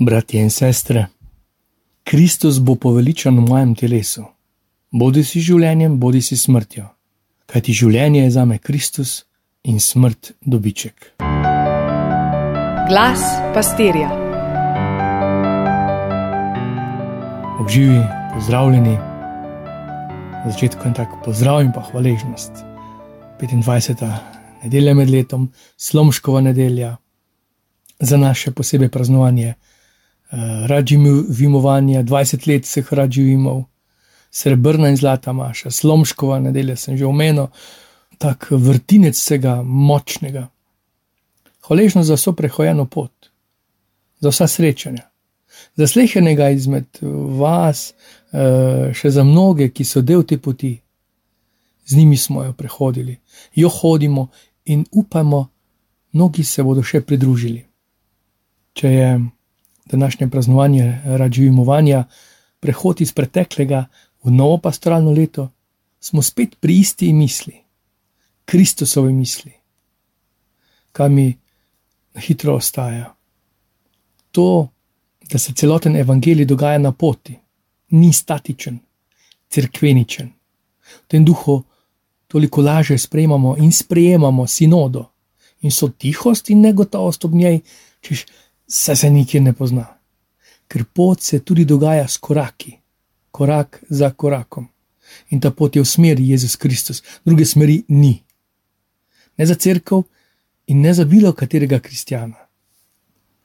Bratje in sestre, Kristus bo poveličen v mojem telesu, bodi si življenjem, bodi si smrtjo, kajti življenje je za me Kristus in smrt dobiček. Glas pastirja. Obživi, pozdravljeni. Na začetku je tako pozdrav in pa hvaležnost. 25. nedelja med letom, slomškova nedelja, za naše posebej praznovanje uh, Radžimovanja, 20 let vseh Radživimov, srebrna in zlata maša, slomškova nedelja, sem že omenil, tak vrtinec vsega močnega. Hvaležno za vso prehojeno pot, za vsa srečanja, za slehenega izmed vas, uh, še za mnoge, ki so del te poti. Z njimi smo jo prehodili, jo hodimo in upamo, mnogi se bodo še pridružili. Če je današnje praznovanje rađivimovanja, prehod iz preteklega v novo pastoralno leto, smo spet pri isti misli, Kristusovi misli, kaj mi na hitro ostaja. To, da se celoten evangelij dogaja na poti, ni statičen, crkveničen. V tem duhu toliko lažje sprejemamo in sprejemamo sinodo in so tihost in negotovost ob njej, češ se se nikjer ne pozna. Ker pot se tudi dogaja s koraki, korak za korakom. In ta pot je v smeri Jezus Kristus, druge smeri ni. Ne za crkv in ne za bilo katerega kristjana.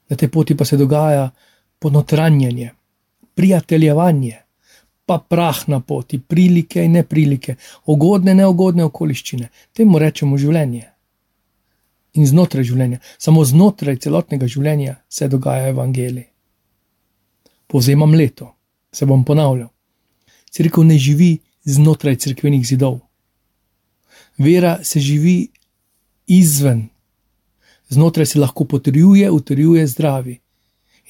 Na tej poti pa se dogaja ponotranjanje, prijateljevanje, pa prah na poti, prilike in neprilike, ugodne, neugodne okoliščine. Temu rečemo življenje in znotraj življenja, samo znotraj celotnega življenja se dogaja evangelij. Povzemam leto, se bom ponavljal. Cerkev ne živi znotraj crkvenih zidov. Vera se živi izven, znotraj se lahko potrjuje, utrjuje zdravi.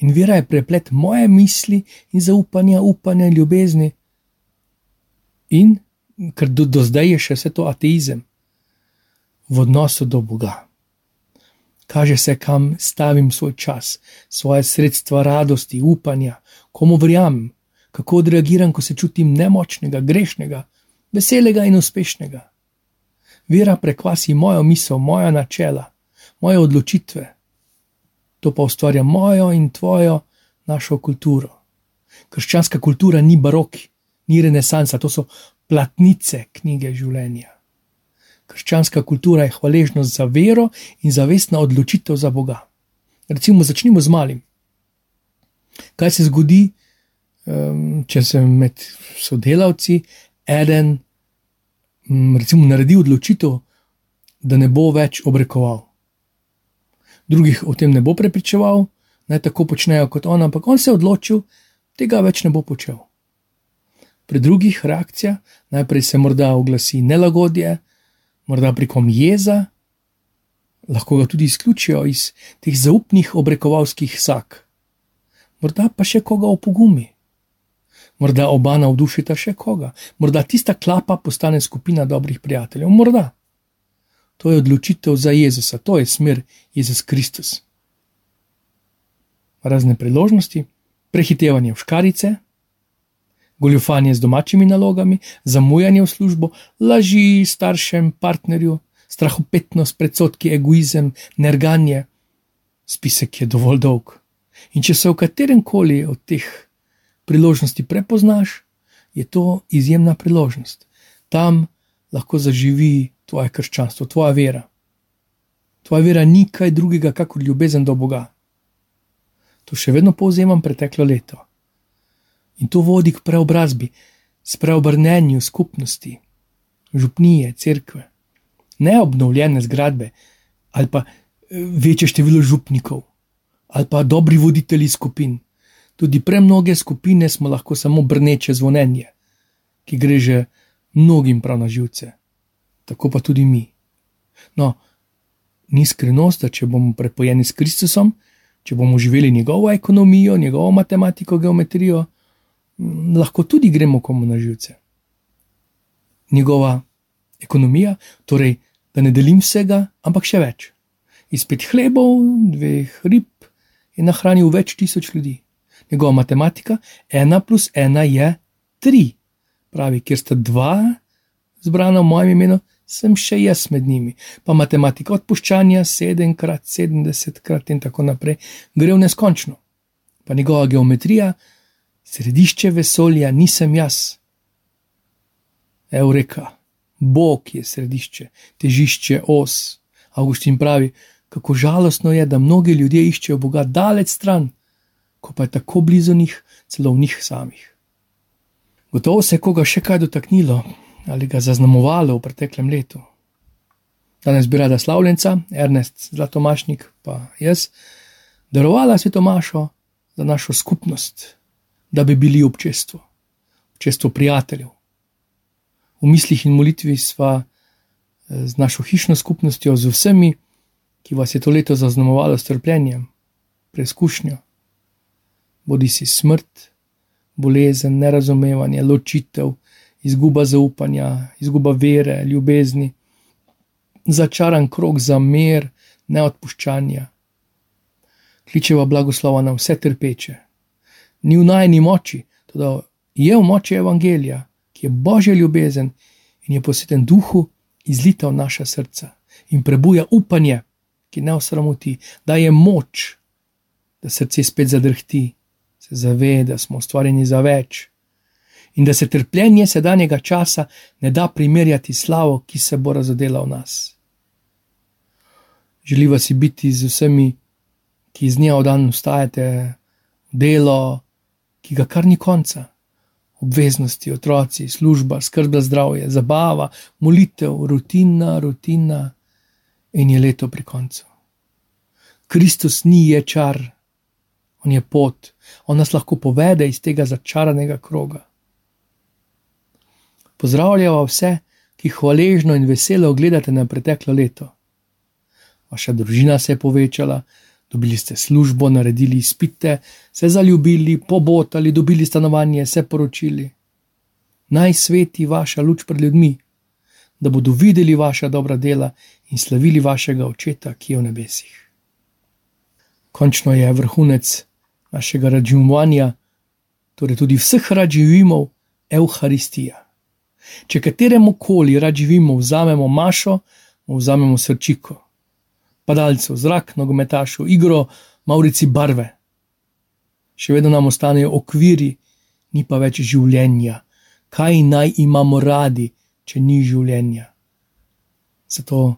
In vera je preplet moje misli in zaupanja, upanja in ljubezni. In ker do, do zdaj je še vse to ateizem v odnosu do Boga kaže se, kam stavim svoj čas, svoje sredstva radosti, upanja, komu verjamem, kako odreagiram, ko se čutim nemočnega, grešnega, veselega in uspešnega. Vera prekvasi mojo misel, moja načela, moje odločitve. To pa ustvarja mojo in tvojo, našo kulturo. Krščanska kultura ni baroki, ni renesansa, to so platnice knjige življenja. Krščanska kultura je hvaležnost za vero in zavestna odločitev za Boga. Recimo, začnimo z malim. Kaj se zgodi, če se med sodelavci eden, recimo, naredi odločitev, da ne bo več obrekoval. Drugih o tem ne bo prepričeval, naj tako počnejo kot on, ampak on se je odločil, tega več ne bo počel. Pri drugih reakcijah najprej se morda oglasi nelagodje, morda prekom jeza, lahko ga tudi izključijo iz teh zaupnih obrekovalskih sak, morda pa še koga opogumi, morda oba navdušita še koga, morda tista klapa postane skupina dobrih prijateljev, morda. To je odločitev za Jezusa, to je smer Jezus Kristus. Razne priložnosti, prehitevanje v škarice, goljufanje z domačimi nalogami, zamujanje v službo, laži staršem, partnerju, strahopetnost, predsotki, egoizem, nerganje. Spisek je dovolj dolg. In če se v katerem koli od teh priložnosti prepoznaš, je to izjemna priložnost. Tam lahko zaživi tvoje krščanstvo, tvoja vera. Tvoja vera ni kaj drugega, kot ljubezen do Boga. To še vedno povzemam preteklo leto. In to vodi k preobrazbi, spreobrnenju skupnosti, župnije, cerkve. Ne obnovljene zgradbe ali pa eh, večje število župnikov ali pa dobri voditelji skupin. Tudi premnoge skupine smo lahko samo brneče zvonjenje, ki gre že mnogim prav na živce. Tako pa tudi mi. No, ni skrivnost, da če bomo prepojeni s Kristusom, če bomo živeli njegovo ekonomijo, njegovo matematiko, geometrijo, lahko tudi gremo komu na živce. Njegova ekonomija, torej, da ne delim vsega, ampak še več. Iz pet hlebov, dveh rib je nahranil več tisoč ljudi. Njegova matematika, ena plus ena je tri. Pravi, kjer sta dva zbrana v mojem imenu, sem še jaz med njimi. Pa matematika odpuščanja, sedemkrat, sedemdesetkrat in tako naprej, gre v neskončno. Pa njegova geometrija, središče vesolja, nisem jaz. Eureka, Bog je središče, težišče, os. Augustin pravi, kako žalostno je, da mnogi ljudje iščejo Boga daleč stran, ko pa je tako blizu njih, celo v njih samih. Gotovo se je koga še kaj dotaknilo ali ga zaznamovalo v preteklem letu. Danes bi rada slavljenca, Ernest Zlatomašnik, pa jaz, darovala svetomašo za našo skupnost, da bi bili občestvo, občestvo prijateljev. V mislih in molitvi sva eh, z našo hišno skupnostjo, z vsemi, ki vas je to leto zaznamovalo s trpljenjem, preizkušnjo, bodi si smrt, bolezen, nerazumevanje, ločitev, izguba zaupanja, izguba vere, ljubezni, začaran krok za mir, neodpuščanja. Kličeva blagoslova na vse trpeče. Ni v najni moči, tudi je v moči evangelija, ki je božja ljubezen in je posveten duhu, izlita v naša srca in prebuja upanje ki ne osramoti, da je moč, da srce spet zadrhti, se zave, da smo ustvarjeni za več in da se trpljenje sedanjega časa ne da primerjati slavo, ki se bo razodela v nas. Želiva si biti z vsemi, ki iz dneva v dan ustajate, delo, ki ga kar ni konca. Obveznosti, otroci, služba, skrb za zdravje, zabava, molitev, rutina, rutina, in je leto pri koncu. Kristus ni je čar, on je pot, on nas lahko povede iz tega začaranega kroga. Pozdravljamo vse, ki hvaležno in veselo gledate na preteklo leto. Vaša družina se je povečala, dobili ste službo, naredili izpite, se zaljubili, pobotali, dobili stanovanje, se poročili. Naj sveti vaša luč pred ljudmi, da bodo videli vaša dobra dela in slavili vašega očeta, ki je v nebesih. Končno je vrhunec našega rađivanja, torej tudi vseh rađivimov, Euharistija. Če kateremu koli rađivimo, vzamemo mašo, vzamemo srčiko, padalcev, zrak, nogometašo, igro, maurici barve. Še vedno nam ostanejo okviri, ni pa več življenja. Kaj naj imamo radi, če ni življenja. Zato,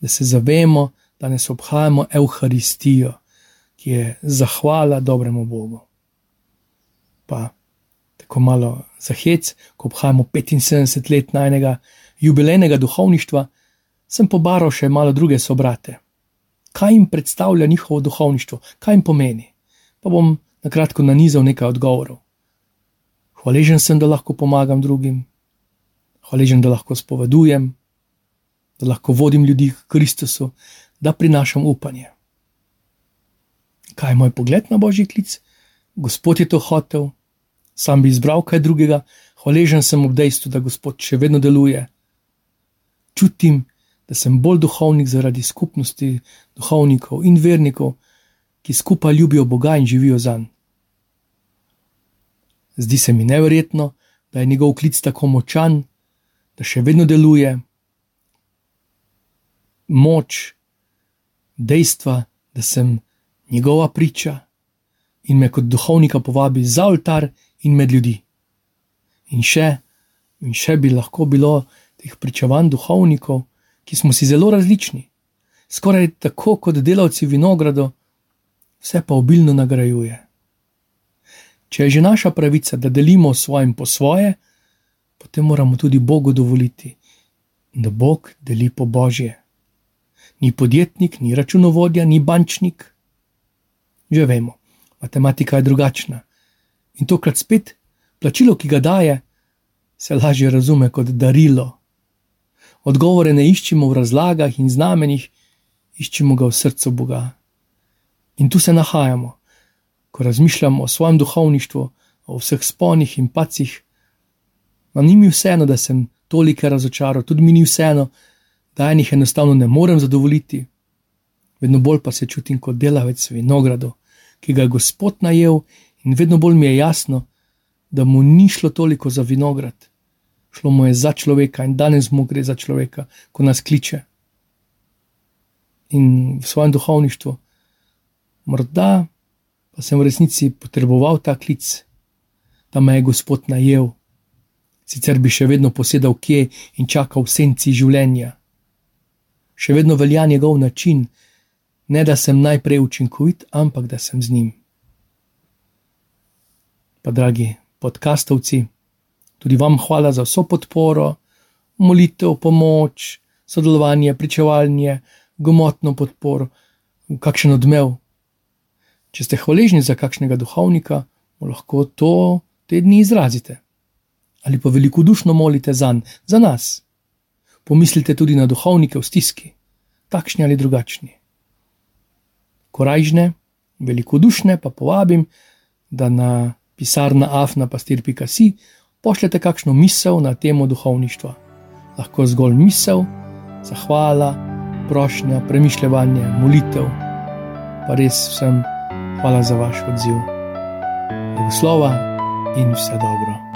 da se zavemo, da ne obhajamo Euharistijo, ki je zahvala dobremu Bogu. Pa tako malo za hec, ko obhajamo 75 let najnega jubilejnega duhovništva, sem pobaral še malo druge sobrate. Kaj jim predstavlja njihovo duhovništvo, kaj jim pomeni? Pa bom na kratko nanizal nekaj odgovorov. Hvaležen sem, da lahko pomagam drugim, hvaležen, da lahko spovedujem, da lahko vodim ljudi k Kristusu, da prinašam upanje. Kaj je moj pogled na božji klic? Gospod je to hotel, sam bi izbral kaj drugega, hvaležen sem ob dejstvu, da Gospod še vedno deluje. Čutim, da sem bolj duhovnik zaradi skupnosti duhovnikov in vernikov, ki skupaj ljubijo Boga in živijo za njim. Zdi se mi neverjetno, da je njegov klic tako močan, da še vedno deluje, moč, dejstva, da sem njegova priča in me kot duhovnika povabi za oltar in med ljudi. In še, in še bi lahko bilo teh pričevanj duhovnikov, ki smo si zelo različni, skoraj tako kot delavci vinogrado, vse pa obilno nagrajuje. Če je že naša pravica, da delimo svojim po svoje, potem moramo tudi Bogu dovoliti, da Bog deli po božje. Ni podjetnik, ni računovodja, ni bančnik. Že vemo, matematika je drugačna. In tokrat spet plačilo, ki ga daje, se lažje razume kot darilo. Odgovore ne iščemo v razlagah in znamenjih, iščemo ga v srcu Boga. In tu se nahajamo, ko razmišljamo o svojem duhovništvu, o vseh sponih in pacih. No, ni mi vseeno, da sem toliko razočaral, tudi mi ni vseeno, da enih enostavno ne morem zadovoljiti. Vedno bolj pa se čutim kot delavec vinogradu, ki ga je Gospod najel, in vedno bolj mi je jasno, da mu ni šlo toliko za vinograd, šlo mu je za človeka in danes mu gre za človeka, ko nas kliče. In v svojem duhovništvu, morda pa sem v resnici potreboval ta klic, da me je Gospod najel, sicer bi še vedno posedal kje in čakal v senci življenja. Še vedno velja njegov način, ne da sem najprej učinkovit, ampak da sem z njim. Pa, dragi podkastovci, tudi vam hvala za vso podporo, molitev, pomoč, sodelovanje, pričevanje, gomotno podporo, kakšen odmev. Če ste hvaležni za kakšnega duhovnika, lahko to te dni izrazite. Ali pa velikodušno molite za, za nas. Pomislite tudi na duhovnike v stiski, takšni ali drugačni korajžne, velikodušne, pa povabim, da na pisarna afnapastir.si pošljete kakšno misel na temo duhovništva. Lahko zgolj misel, zahvala, prošnja, premišljanje, molitev. Pa res vsem hvala za vaš odziv. Blagoslova in vse dobro.